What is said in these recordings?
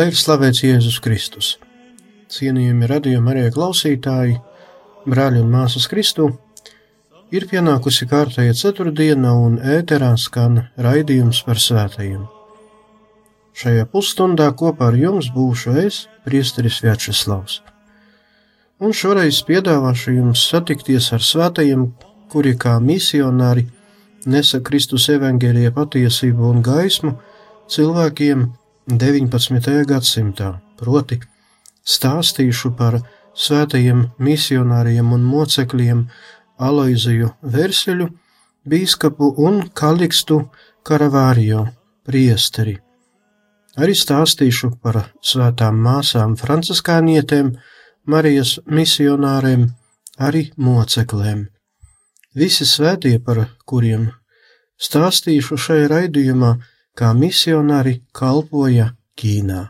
Lai ir slavēts Jēzus Kristus. Cienījami radījumi arī klausītāji, brāļi un māsas Kristu, ir pienākusi kārtēja ceturtdiena un ēterā skan raidījums par svētajiem. Šajā pusstundā kopā ar jums būšu es, Priesteris Vjačeslavs. Un šoreiz piedāvāšu jums satikties ar svētajiem, kuri kā misionāri nesa Kristus evaņģēlīja patiesību un gaismu cilvēkiem 19. gadsimtā, proti stāstīšu par svētajiem misionāriem un mocekļiem Aloiziju Verseļu, bīskapu un Kalikstu Karavārio priesteri Arī stāstīšu par svētām māsām franciskānietēm, Marijas misionāriem, arī moceklēm. Visi svētie, par kuriem stāstīšu šajā raidījumā, kā misionāri kalpoja Ķīnā.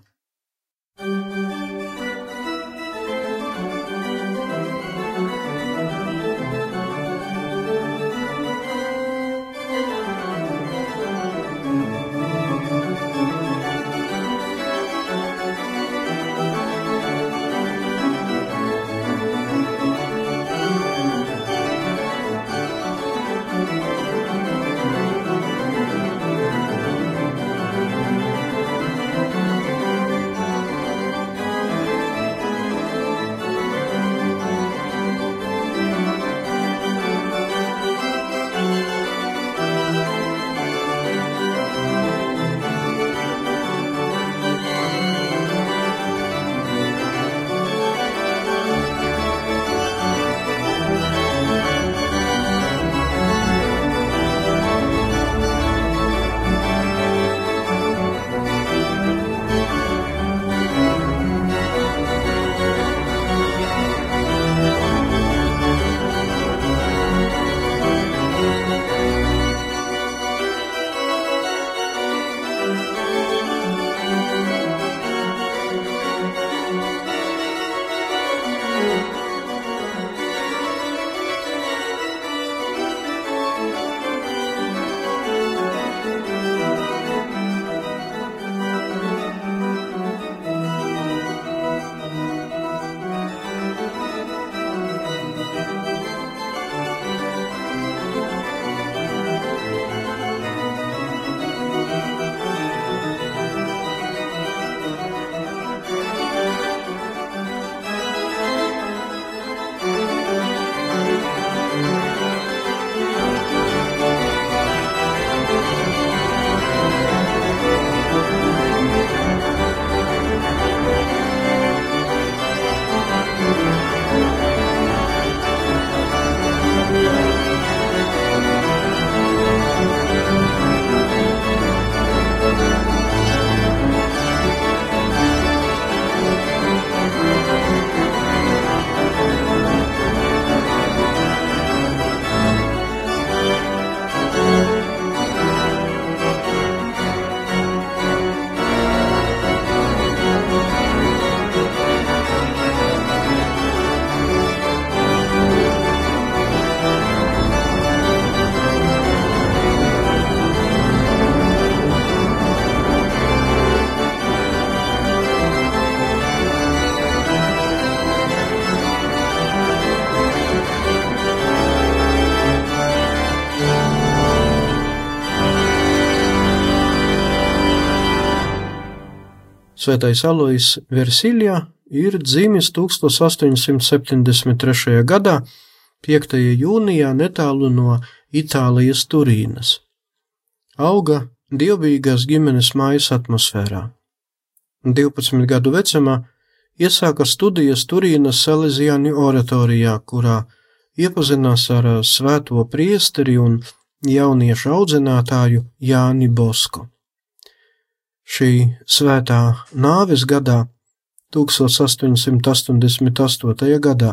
Svētais Alois Versiljā ir dzimis 1873. gadā, 5. jūnijā netālu no Itālijas Turīnas. Auga dievbijīgās ģimenes mājas atmosfērā. 12 gadu vecumā iesāka studijas Turīnas Salesiāņu oratorijā, kurā iepazinās ar svēto priesteri un jauniešu audzinātāju Jāni Bosko. Šī svētā nāves gadā, 1888. gadā,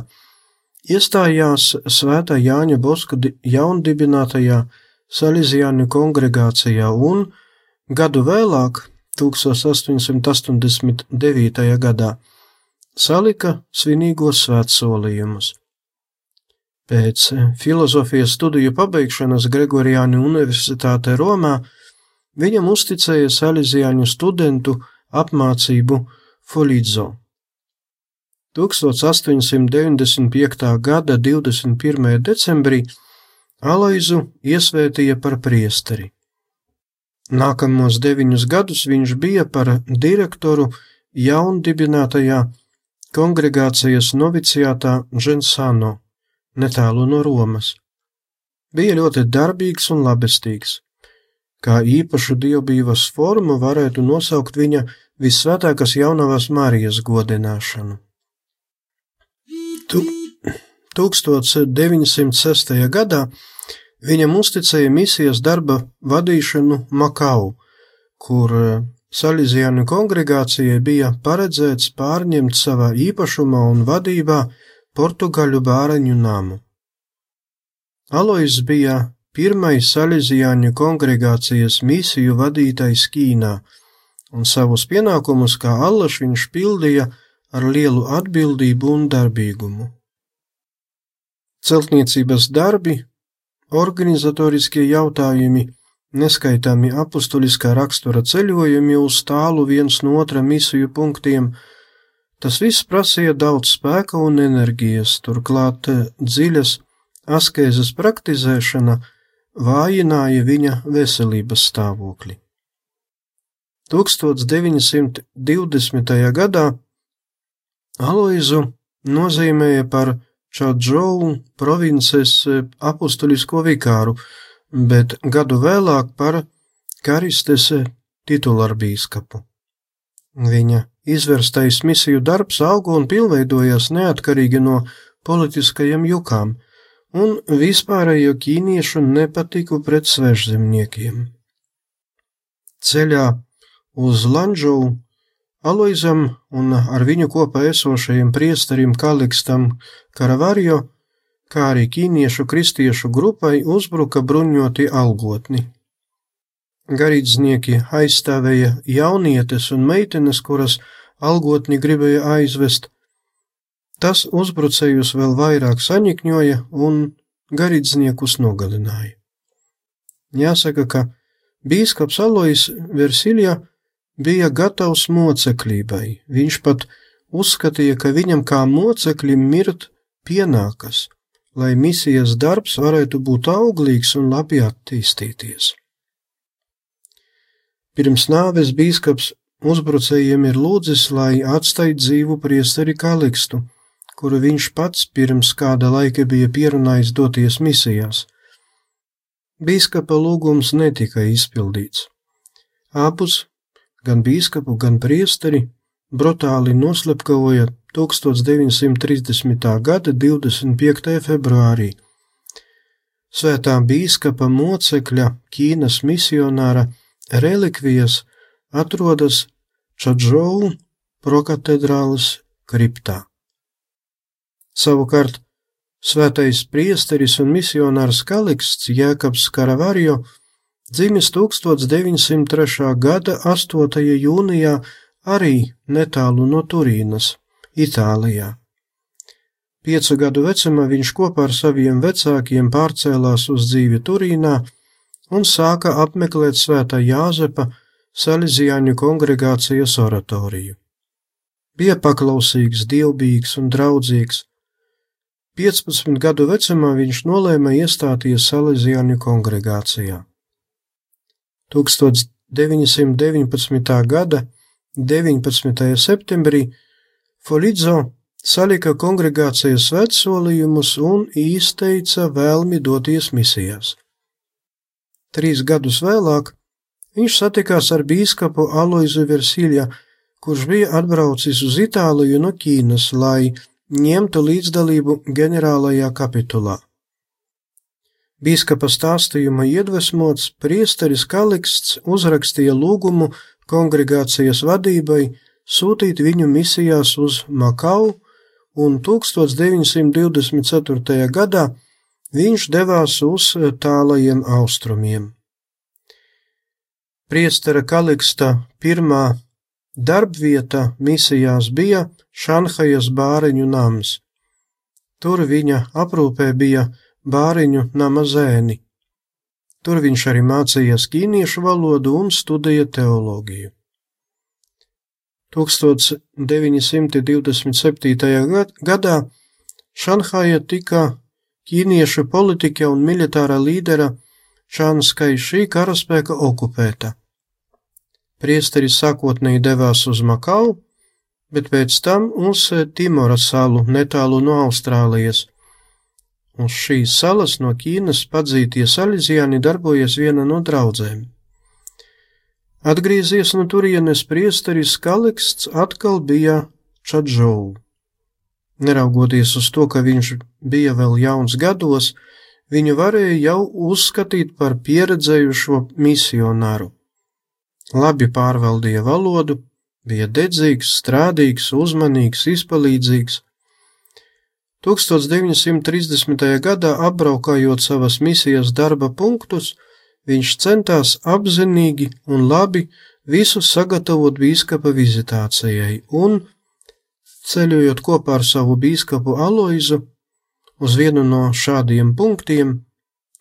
iestājās svētā Jāņa Boska jaundibinātajā Salīzijāņu kongregācijā un gadu vēlāk, 1889. gadā, salika svinīgos svētsolījumus. Pēc filozofijas studiju pabeigšanas Gregorijāņu universitātē Romā viņam uzticēja Salīzijāņu studentu apmācību Folīdzo. 1895. gada 21. decembrī Alaizu iesvētīja par priesteri. Nākamos deviņus gadus viņš bija par direktoru jaundibinātajā kongregācijas noviciātā Žensano, netālu no Romas. Bija ļoti darbīgs un labestīgs. Kā īpašu dievbijības formu varētu nosaukt viņa vissvētākās jaunavas Marijas godināšanu. Tu 1906. gadā viņam uzticēja misijas darba vadīšanu Makau, kur eh, Salīzijānu kongregācijai bija paredzēts pārņemt savā īpašumā un vadībā portugaļu bāreņu namu. Alois bija pirmais Salīzijāņu kongregācijas misiju vadītājs Ķīnā, un savus pienākumus kā allaš viņš pildīja ar lielu atbildību un darbīgumu. Celtniecības darbi, organizatoriskie jautājumi, neskaitāmi apustuliskā rakstura ceļojumi uz tālu viens no otra misiju punktiem, tas viss prasīja daudz spēka un enerģijas, turklāt dziļas askēzes praktizēšana vājināja viņa veselības stāvokli. 1920. gadā Aloizu nozīmēja par Čadžou provinces e, apustulisko vikāru, bet gadu vēlāk par Karistes e, titularbīskapu. Viņa izvērstais misiju darbs auga un pilnveidojās neatkarīgi no politiskajiem jukām un vispārējo ķīniešu nepatiku pret svežzemniekiem. Ceļā uz Lanžovu Aloizam un ar viņu kopā esošajiem priesterim Kalikstam Karavario, kā arī ķīniešu kristiešu grupai uzbruka bruņoti algotni. Garīdznieki aizstāvēja jaunietes un meitenes, kuras algotni gribēja aizvest. Tas uzbrucējus vēl vairāk saņikņoja un garīdzniekus nogalināja. Jāsaka, ka bīskaps Alois Versilija bija gatavs mocekļībai. Viņš pat uzskatīja, ka viņam kā moceklim mirt pienākas, lai misijas darbs varētu būt auglīgs un labi attīstīties. Pirms nāves bīskaps uzbrucējiem ir lūdzis, lai atstāj dzīvu priesteri Kalikstu, kuru viņš pats pirms kāda laika bija pierunājis doties misijās. Bīskapa lūgums netika izpildīts. Abus gan bīskapu, gan priesteri brutāli noslepkavoja 1930. gada 25. februārī. Svētā bīskapa mocekļa Ķīnas misionāra relikvijas atrodas Čadžou prokatedrāles kriptā. Savukārt svētais priesteris un misionārs Kaliksts Jēkabs Karavarjo Dzimis 1903. gada 8. jūnijā arī netālu no Turīnas, Itālijā. Piecu gadu vecumā viņš kopā ar saviem vecākiem pārcēlās uz dzīvi Turīnā un sāka apmeklēt svētā Jāzepa Salīzijāņu kongregācijas oratoriju. Bija paklausīgs, dievbijīgs un draudzīgs. 15 gadu vecumā viņš nolēma iestāties Salīzijāņu kongregācijā. 1919. gada 19. septembrī Folidzo salika kongregācijas svētsolījumus un izteica vēlmi doties misijās. Trīs gadus vēlāk viņš satikās ar bīskapu Aloizu Versilja, kurš bija atbraucis uz Itāliju no Ķīnas, lai ņemtu līdzdalību ģenerālajā kapitulā. Bīskapa stāstījuma iedvesmots priesteris Kaliksts uzrakstīja lūgumu kongregācijas vadībai sūtīt viņu misijās uz Makau, un 1924. gadā viņš devās uz tālajiem austrumiem. Priestera Kaliksta pirmā darbvieta misijās bija Šanhajas bāriņu nams. Tur viņa aprūpē bija bāriņu nama zēni. Tur viņš arī mācījās ķīniešu valodu un studēja teoloģiju. 1927. gadā Šanhaja tika ķīniešu politiķa un militārā līdera Čāns Kaišī karaspēka okupēta. Priesteris sākotnēji devās uz Makau, bet pēc tam uz Timoras salu netālu no Austrālijas – Uz šīs salas no Ķīnas padzītie salīdzieni darbojas viena no draudzēm. Atgriezies no turienes priesteris Kaliksts atkal bija Čadžou. Neraugoties uz to, ka viņš bija vēl jauns gados, viņu varēja jau uzskatīt par pieredzējušo misionāru. Labi pārvaldīja valodu, bija dedzīgs, strādīgs, uzmanīgs, izpalīdzīgs, 1930. gadā apbraukājot savas misijas darba punktus, viņš centās apzinīgi un labi visus sagatavot bīskapa vizitācijai, un, ceļojot kopā ar savu bīskapu Aloizu, uz vienu no šādiem punktiem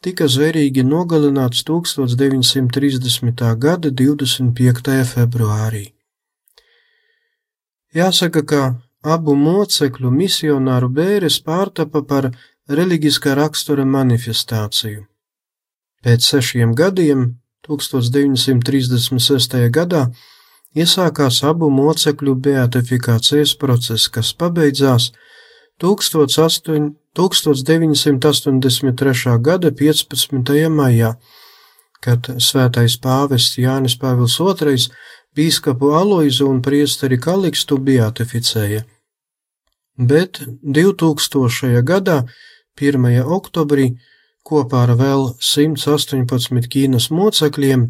tika zvērīgi nogalināts 1930. gada 25. februārī. Jāsaka, ka abu mocekļu misionāru bēres pārtapa par reliģiskā rakstura manifestāciju. Pēc sešiem gadiem, 1936. gadā, iesākās abu mocekļu beatifikācijas process, kas pabeidzās 1983. gada 15. maijā, kad svētais pāvests Jānis Pāvils II bīskapu Aloizu un priesteri Kalikstu beatificēja bet 2000. gadā 1. oktobrī kopā ar vēl 118 Ķīnas mocekļiem,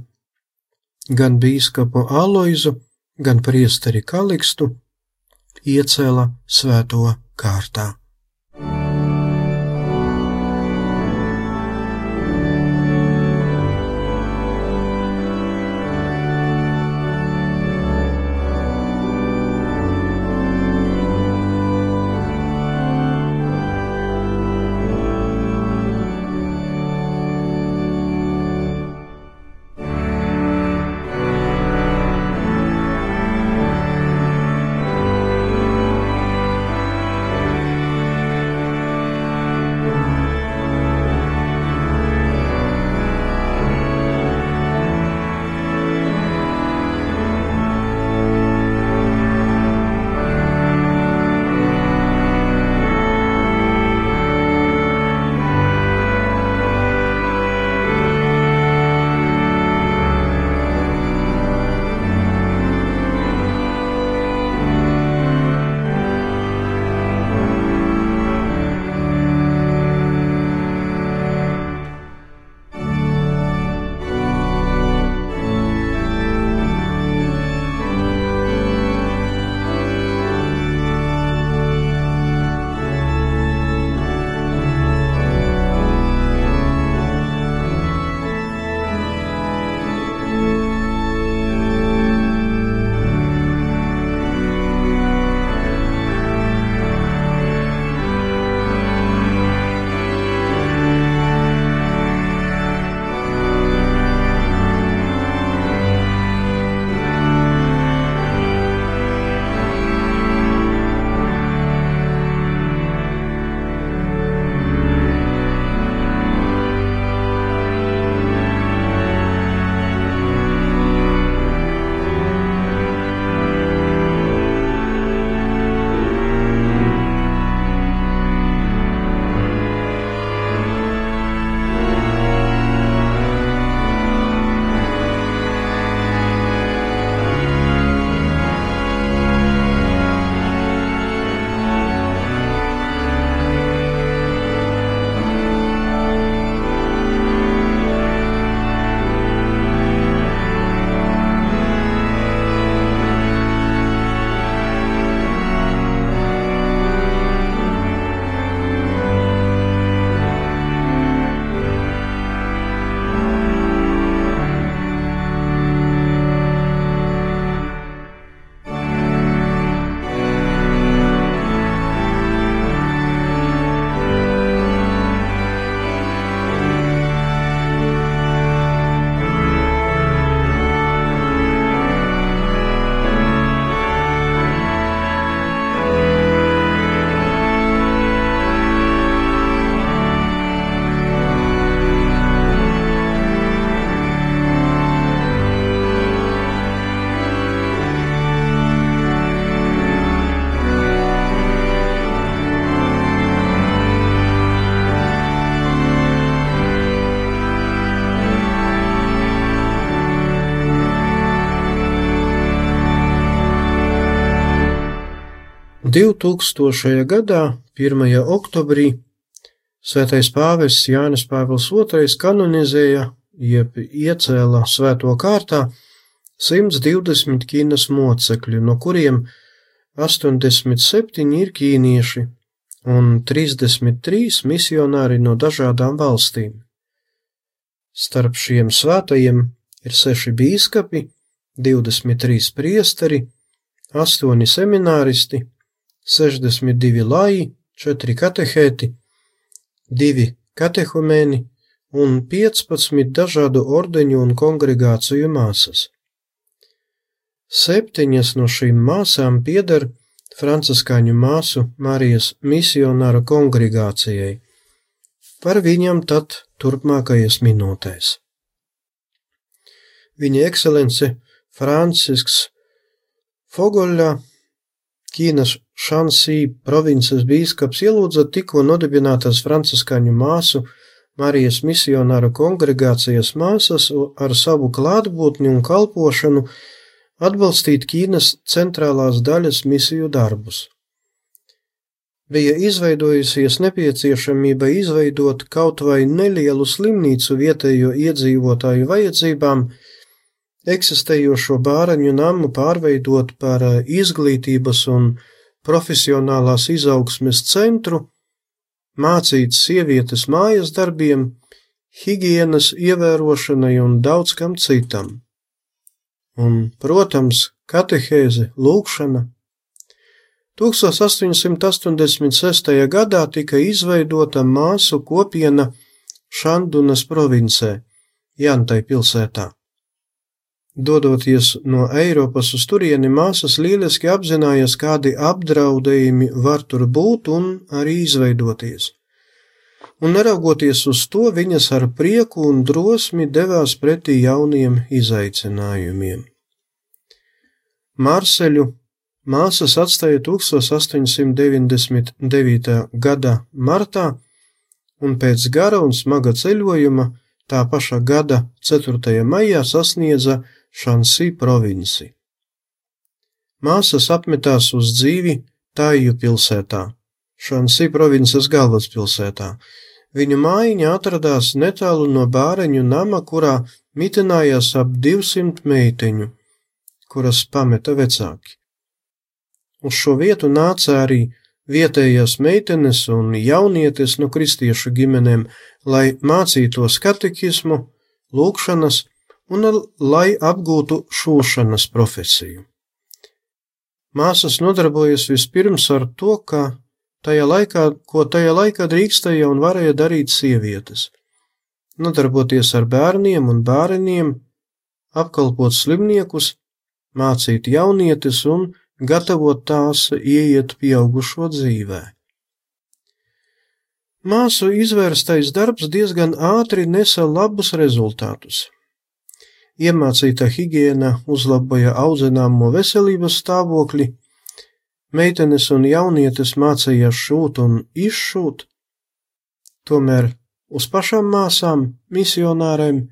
gan bīskapu Aloizu, gan priesteri Kalikstu, iecēla svēto kārtā. 2000. gadā, 1. oktobrī, Svētais pāvests Jānis Pāvils II kanonizēja, jeb iecēla svēto kārtā 120 Ķīnas mocekļu, no kuriem 87 ir ķīnieši un 33 misionāri no dažādām valstīm. Starp šiem svētajiem ir seši bīskapi, 23 priesteri, 8 semināristi, 62 laji, 4 katehēti, divi katehumēni un 15 dažādu ordeņu un kongregāciju māsas. Septiņas no šīm māsām pieder franciskāņu māsu Marijas misionāru kongregācijai. Par viņam tad turpmākajās minūtēs. Viņa ekscelence Francisks Fogoļā Ķīnas Šansī provinces bīskaps ielūdza tikko nodibinātās franciskāņu māsu Marijas misionāru kongregācijas māsas ar savu klātbūtni un kalpošanu atbalstīt Ķīnas centrālās daļas misiju darbus. Bija izveidojusies nepieciešamība izveidot kaut vai nelielu slimnīcu vietējo iedzīvotāju vajadzībām, eksistējošo bāreņu namu pārveidot par izglītības un profesionālās izaugsmes centru, mācīt sievietes mājas darbiem, higienas ievērošanai un daudz kam citam. Un, protams, katehēze, lūkšana. 1886. gadā tika izveidota māsu kopiena Šandunas provincē, Jantai pilsētā. Dodoties no Eiropas uz turieni, māsas lieliski apzinājās, kādi apdraudējumi var tur būt un arī izveidoties. Un neraugoties uz to, viņas ar prieku un drosmi devās pretī jauniem izaicinājumiem. Marseļu māsas atstāja 1899. gada martā, un pēc gara un smaga ceļojuma tā paša gada 4. maijā sasniedza Šansī provinci. Māsas apmetās uz dzīvi Tāju pilsētā, Šansī provinces galvaspilsētā. Viņu mājiņa atradās netālu no bāreņu nama, kurā mitinājās ap 200 meiteņu, kuras pameta vecāki. Uz šo vietu nāca arī vietējās meitenes un jaunietes no kristiešu ģimenēm, lai mācītos katekismu, lūkšanas un lai apgūtu šūšanas profesiju. Māsas nodarbojas vispirms ar to, ka tajā laikā, ko tajā laikā drīkstēja un varēja darīt sievietes - nodarboties ar bērniem un bērniem, apkalpot slimniekus, mācīt jaunietes un gatavot tās ieiet pieaugušo dzīvē. Māsu izvērstais darbs diezgan ātri nesa labus rezultātus. Iemācīta higiēna uzlaboja audzināmo veselības stāvokli, meitenes un jaunietes mācījās šūt un izšūt, tomēr uz pašām māsām, misionāriem,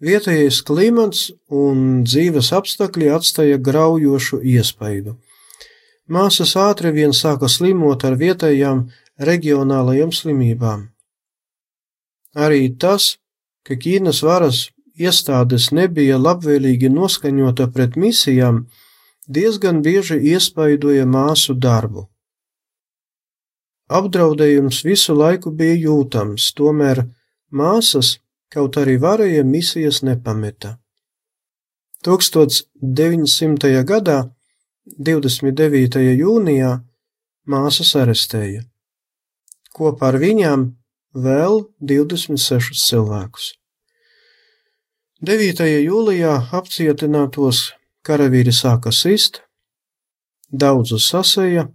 vietējais klimats un dzīves apstākļi atstāja graujošu iespaidu. Māsas ātri vien sāka slimot ar vietējām reģionālajām slimībām. Arī tas, ka Ķīnas varas iestādes nebija labvēlīgi noskaņota pret misijām, diezgan bieži iespaidoja māsu darbu. Apdraudējums visu laiku bija jūtams, tomēr māsas, kaut arī varēja, misijas nepameta. 1900. gadā, 29. jūnijā, māsas arestēja. Kopā ar viņām vēl 26 cilvēkus. 9. jūlijā apcietinātos karavīri sāka sist, daudzus sasēja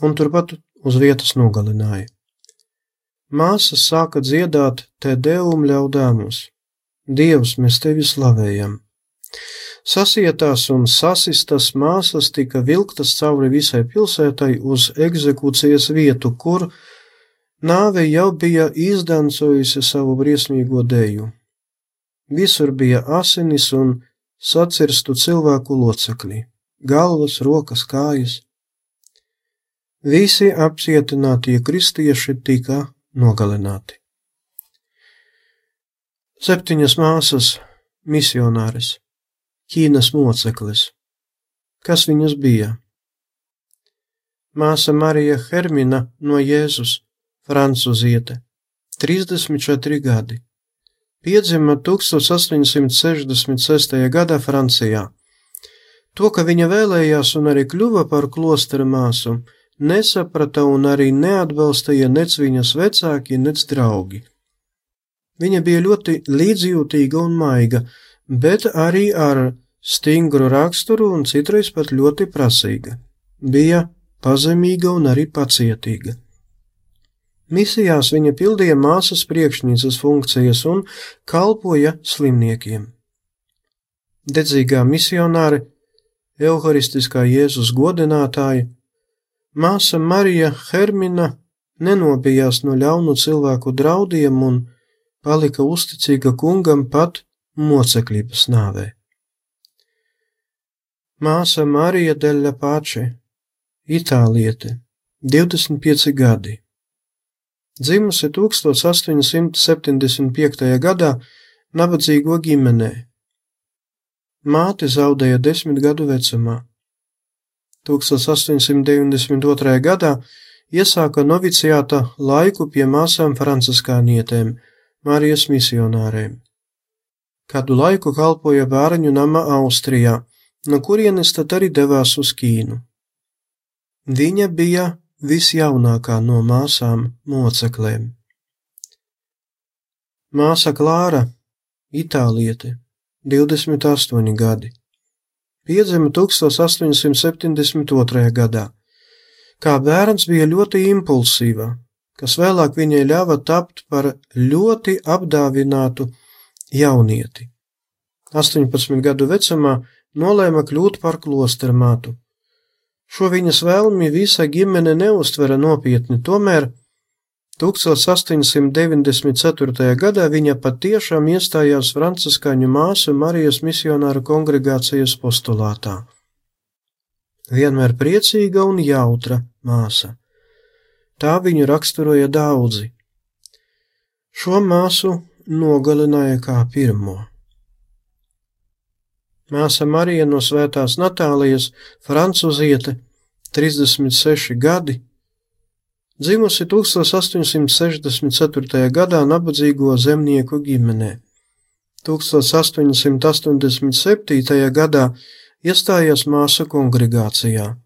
un turpat uz vietas nogalināja. Māsas sāka dziedāt te deum ļaudāmus, Dievs, mēs tevi slavējam. Sasietās un sasistas māsas tika vilktas cauri visai pilsētai uz egzekūcijas vietu, kur nāve jau bija izdancojusi savu briesmīgo deju. Visur bija asinis un sacirstu cilvēku locekļi - galvas, rokas, kājas. visi apcietinātie kristieši tika nogalināti. Septiņas māsas, misionāres, Ķīnas moceklis. Kas viņas bija? Māsa Marija Hermina no Jēzus, francuziete, 34 gadi. Piedzima 1866. gadā Francijā. To, ka viņa vēlējās un arī kļuva par klostera māsu, nesaprata un arī neatbalstīja nec viņas vecāki, nec draugi. Viņa bija ļoti līdzjūtīga un maiga, bet arī ar stingru raksturu un citreiz pat ļoti prasīga. Bija pazemīga un arī pacietīga. Misijās viņa pildīja māsas priekšnieces funkcijas un kalpoja slimniekiem. Dedzīgā misionāre, evharistiskā Jēzus godinātāja, māsa Marija Hermina nenobijās no ļaunu cilvēku draudiem un palika uzticīga kungam pat mocekļības nāvē. Māsa Marija Deļa Pače, Itāliete, 25 gadi. Dzimusi 1875. gadā nabadzīgo ģimenē. Māte zaudēja desmit gadu vecumā. 1892. gadā iesāka noviciāta laiku pie māsām franciskānietēm, Marijas misionārēm. Kādu laiku kalpoja bērnu nama Austrijā, no kurienes tad arī devās uz Ķīnu. Viņa bija visjaunākā no māsām moceklēm. Māsa Klāra, itāliete, 28 gadi, piedzima 1872. gadā. Kā bērns bija ļoti impulsīva, kas vēlāk viņai ļāva tapt par ļoti apdāvinātu jaunieti. 18 gadu vecumā nolēma kļūt par klostermātu. Šo viņas vēlmi visa ģimene neustvera nopietni, tomēr 1894. gadā viņa patiešām iestājās franciskāņu māsu Marijas misionāru kongregācijas postulātā. Vienmēr priecīga un jautra māsa. Tā viņu raksturoja daudzi. Šo māsu nogalināja kā pirmo. Māsa Marija no Svētās Natālijas, francuziete, 36 gadi, dzimusi 1864. gadā nabadzīgo zemnieku ģimenē. 1887. gadā iestājās māsu kongregācijā.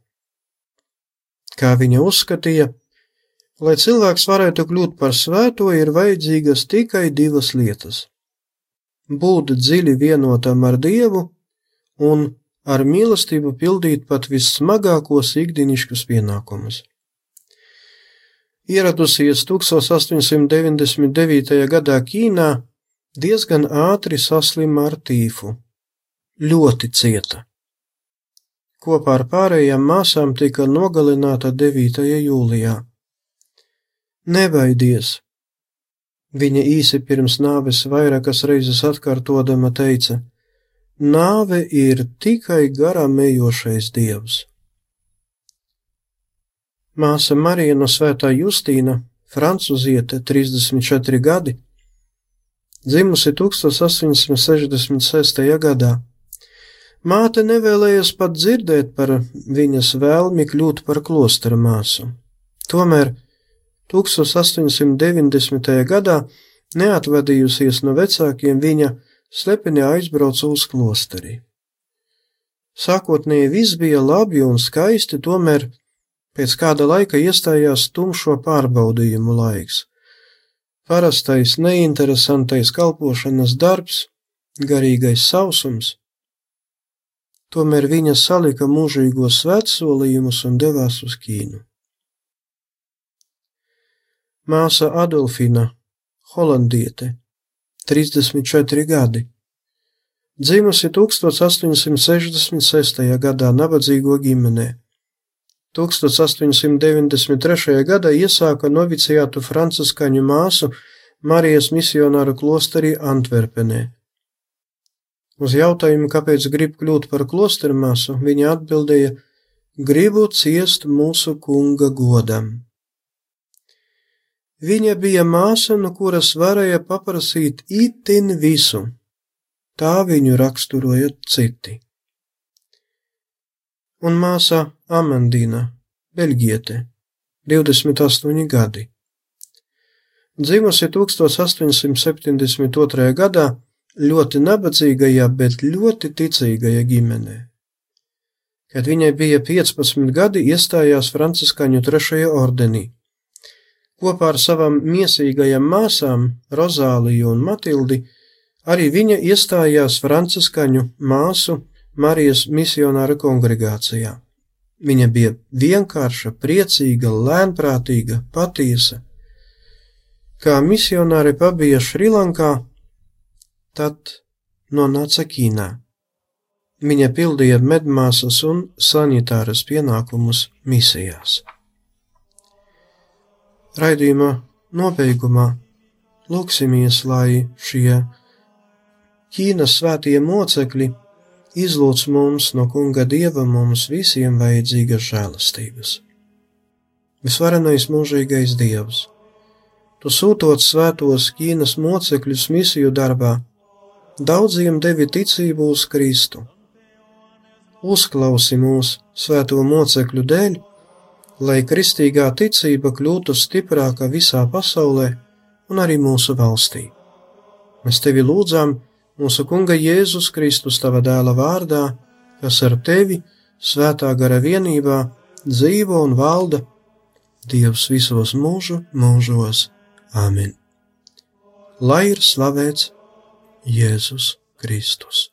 Kā viņa uzskatīja, Lai cilvēks varētu kļūt par svēto, ir vajadzīgas tikai divas lietas - būt dziļi vienotam ar Dievu un ar mīlestību pildīt pat vissmagākos ikdienišķus pienākumus. Ieradusies 1899. gadā Ķīnā, diezgan ātri saslima ar tīfu. Ļoti cieta. Kopā ar pārējām māsām tika nogalināta 9. jūlijā. Nebaidies! Viņa īsi pirms nāves vairākas reizes atkārtodama teica: Nāve ir tikai garām ejošais dievs. Māsa Marija no Svētā Justīna, francuziete, 34 gadi, dzimusi 1866. gadā. Māte nevēlējās pat dzirdēt par viņas vēlmi kļūt par klostera māsu. Tomēr 1890. gadā, neatvadījusies no vecākiem, viņa slepeni aizbrauca uz klosteri. Sākotnēji viss bija labi un skaisti, tomēr pēc kāda laika iestājās tumšo pārbaudījumu laiks. Parastais, neinteresantais kalpošanas darbs, garīgais sausums. Tomēr viņa salika mūžīgos svētsolījumus un devās uz Ķīnu māsa Adolfina, holandiete, 34 gadi. Dzimusi 1866. gadā nabadzīgo ģimenē. 1893. gadā iesāka noviciātu franciskaņu māsu Marijas misionāru klosterī Antverpenē. Uz jautājumu, kāpēc grib kļūt par klostermāsu, viņa atbildēja, gribu ciest mūsu kunga godam. Viņa bija māsa, no kuras varēja paprasīt itin visu. Tā viņu raksturoja citi. Un māsa Amandīna, Beļģiete, 28 gadi. Dzimusi 1872. gadā ļoti nabadzīgajā, bet ļoti ticīgajā ģimenē. Kad viņai bija 15 gadi, iestājās Franciskaņu trešajā ordenī. Kopā ar savām miesīgajām māsām, Rozāliju un Matildi, arī viņa iestājās Franciskaņu māsu Marijas misionāra kongregācijā. Viņa bija vienkārša, priecīga, lēnprātīga, patiesa kā misionāri pabija Šrilankā, tad nonāca Ķīnā. Viņa pildīja medmāsas un sanitāras pienākumus misijās. Raidījuma nobeigumā lūksimies, lai šie Ķīnas svētie mocekļi izlūdz mums no Kunga Dieva mums visiem vajadzīgas žēlastības. Visvarenais mūžīgais Dievs! Tu sūtot svētos Ķīnas mocekļus misiju darbā, daudziem devi ticību uz Kristu. Uzklausi mūs svēto mocekļu dēļ, lai kristīgā ticība kļūtu stiprāka visā pasaulē un arī mūsu valstī. Mēs tevi lūdzām mūsu Kunga Jēzus Kristus tava dēla vārdā, kas ar tevi svētā gara vienībā dzīvo un valda Dievs visos mūžu mūžos. Āmen! Lai ir slavēts Jēzus Kristus!